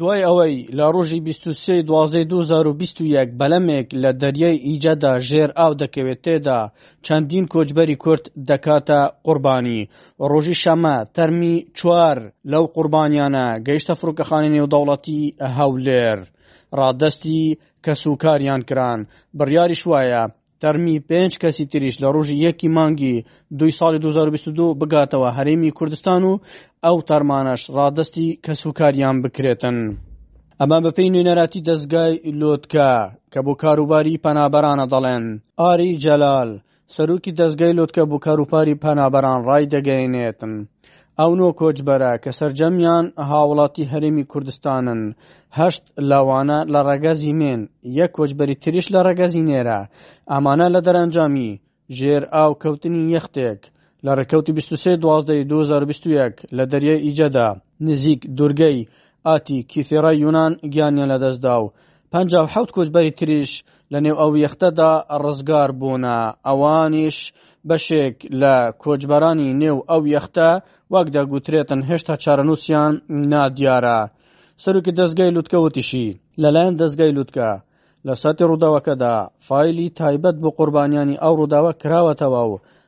دوای ئەوەی لە ڕۆژی بیست و سێی دوازدەی دوو هەزار و بیست و یەک بەلەمێک لە دەریای ئیجەدا ژێر ئاو دەکەوێت تێدا چەندین کۆچبەری کورد دەکاتە قوربانی ڕۆژی شەمە تەرمی چوار لەو قوربانیانە گەیشتە فڕۆکەخانەی نێودەوڵەتی هەولێر ڕادەستی کەسوکاریان کران بڕیاریش وایە تەرمی پێنج کەسی تریش لە ڕۆژی یەکی مانگی دوی ساڵی 2022 بگاتەوە هەرێمی کوردستان و ئەو تەرمانەش ڕادەستی کەسوکاریان بکرێتن. ئەمە بەپێی نوێنەراتی دەستگای لۆتکە کە بۆ کاروباری پەنابەرانە دەڵێن ئاری جەلال سەرۆکی دەستگای لۆتکە بۆ کاروپاری پەنابەران ڕای دەگەیەنێتن ئەو نۆ کۆچبەرە کە سەرجەمیان هاوڵاتی هەرێمی کوردستانن هەشت لەوانە لە ڕەگەزی مێن یەک کۆچبەری تریش لە ڕەگەزی نێرە ئەمانە لە دەرەنجامی ژێر ئاو کەوتنی یەختێک لە ڕێکەوتی 23 دوازدەی 2021 لە دەریای ئیجەدا نزیک دوورگەی ئاتی کیثێرای یونان گیانیان لەدەستدا و پەنجا و حەوت کوچبەری تریش لەنێو ئەو یەختەدا ڕزگار بوونە ئەوانیش بەشێک لە کۆچبەرانی نێو ئەو یەختە وەک دەگوترێتن هێشتا چارەنووسیان نادیارە سەرکی دەستگای لوتکە وتیشی لەلایەن دەستگای لوتکە لە ساتی ڕووداوەکەدا فایلی تایبەت بۆ قوربانیانی ئەو ڕووداوە کراوەتەوە و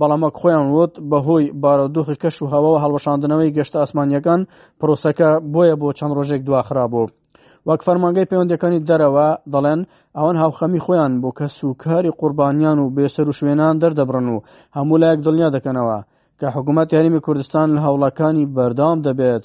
بەڵام وەک خۆیان وت بەهۆی بارودۆخی کەش و هەواوە هەڵوەشاندنەوەی گەشتە ئاسمانیەکان پرۆسەکە بۆیە بۆ چەند ڕۆژێک دواخرابوو. وەک فەرمانگەی پەیوەندەکانی دەرەوە دەڵێن ئەوان هاوخەمی خۆیان بۆ کەس و کاری قوربانیان و بێسەر و شوێنان دەردەبڕن و هەموو لایەک دڵنیا دەکەنەوە کە حکوومەت یاریمی کوردستان لە هەوڵەکانی بەردەوام دەبێت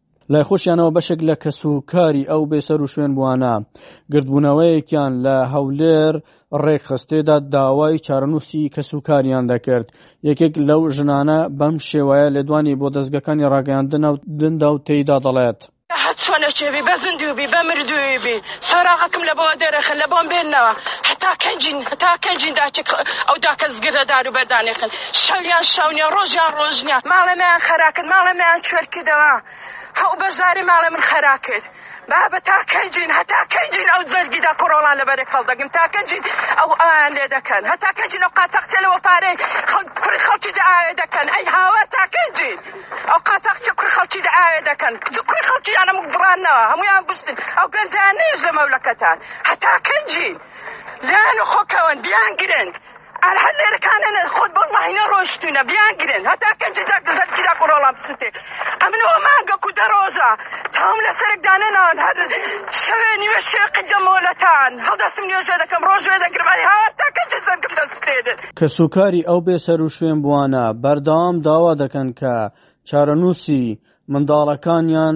لای خۆشیانەوە بەشێک لە کەس و کاری ئەو بێسەر و شوێن بووانە گردبوونەوەیەکیان لە هەولێر ڕێکخستێدا داوای چارەنووسی کەس و کاریان دەکرد یەکێک لەو ژنانە بەم شێوایە لێدوانی بۆ دەستگەکانی ڕاگەیاندنە و دندا و تێیدا دەڵێت هەت چۆنەچێبی بە زیندوو بی بە مردووی بی سۆراغەکم لە بەوە دەرەخن لە بۆم بێنەوە هەتا کەنجین هەتا کەنجین داچێک ئەو داکە زگردە دار و بەردانێخن شەویان شەو نیە ڕۆژیان ڕۆژ نیە ماڵێ مەیان خەرا کرد ماڵێ مەیان کوێر کردەوە هەوو بەژاری ماڵێ من خەرا کرد بابە تا کەی جین هەتا کەی جین ئەو جەرگیدا کوڕۆڵان لە بەرێک هەڵدەگن تاکە جین ئەو ئایان لێ دەکەن هەتا کەی جین ئەو قاچاقچێ لەوە پارەی خەڵک کوڕی خەڵکی دە ئاوێ دەکەن ئەی هاوە تاکەی جین ئەو قاچاقچێ کوڕی خەڵکی دە ئاوێ دەکەن کچ کوڕی خەڵکی یان هەموو بڕاننەوە هەموویان گوشتن ئەو گەنجیان نێژە مەولەکەتان هەتا کەی جین لایەن و خۆکەوەن بیان گرن ئەر هەر لێرە کانەنە خۆت بە وڵی نەڕۆشتونە بیانگرن هەتا کە جدا دزەت گیرا کوڕۆڵا بسوتێ ئەمن ئەو مانگە کو دە ڕۆژە تام لە سەرک دانەنان هەر شەوێ نیوێ شێقی دەمۆلەتان هەڵدەستم نوێژە دەکەم ڕۆژێ دەگرم ئەی هەر تاکە جزەت گم دەستێنن کەسوکاری ئەو بێ سەر و شوێن بووانە بەردەوام داوا دەکەن کە چارەنووسی منداڵەکانیان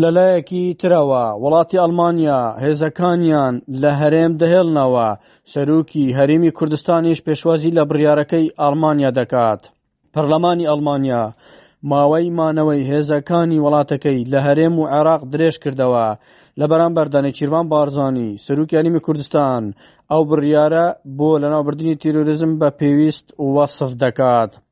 لەلایەکی ترەوە وڵاتی ئەڵمانیا هێزەکانیان لە هەرێم دەهێڵنەوە سەرۆکی هەرێمی کوردستانیش پێشوازی لە بڕیارەکەی ئەڵمانیا دەکات پەرلەمانی ئەڵمانیا ماوەی مانەوەی هێزەکانی وڵاتەکەی لە هەرێم و عێراق درێژ کردەوە لە بەرامبەردا نێچیرڤان بارزانی سەرۆکی هەرێمی کوردستان ئەو بڕیارە بۆ لەناوبردنی تیرۆریزم بە پێویست وەسف دەکات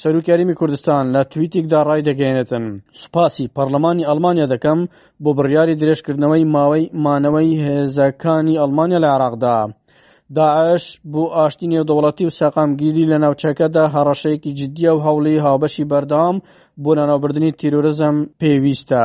سەرۆکی هەرێمی کوردستان لە تویتێکدا ڕایدەگەیەنێتن سوپاسی پەرلەمانی ئەڵمانیا دەکەم بۆ بڕیاری درێژکردنەوەی ماوەی مانەوەی هێزەکانی ئەڵمانیا لە عێراقدا داعش بۆ ئاشتی نێودەوڵەتی و سەقامگیری لە ناوچەکەدا هەڕەشەیەکی جددیە و هەوڵی هاوبەشی بەردەوام بۆ لەناوبردنی تیرۆرزم پێویستە.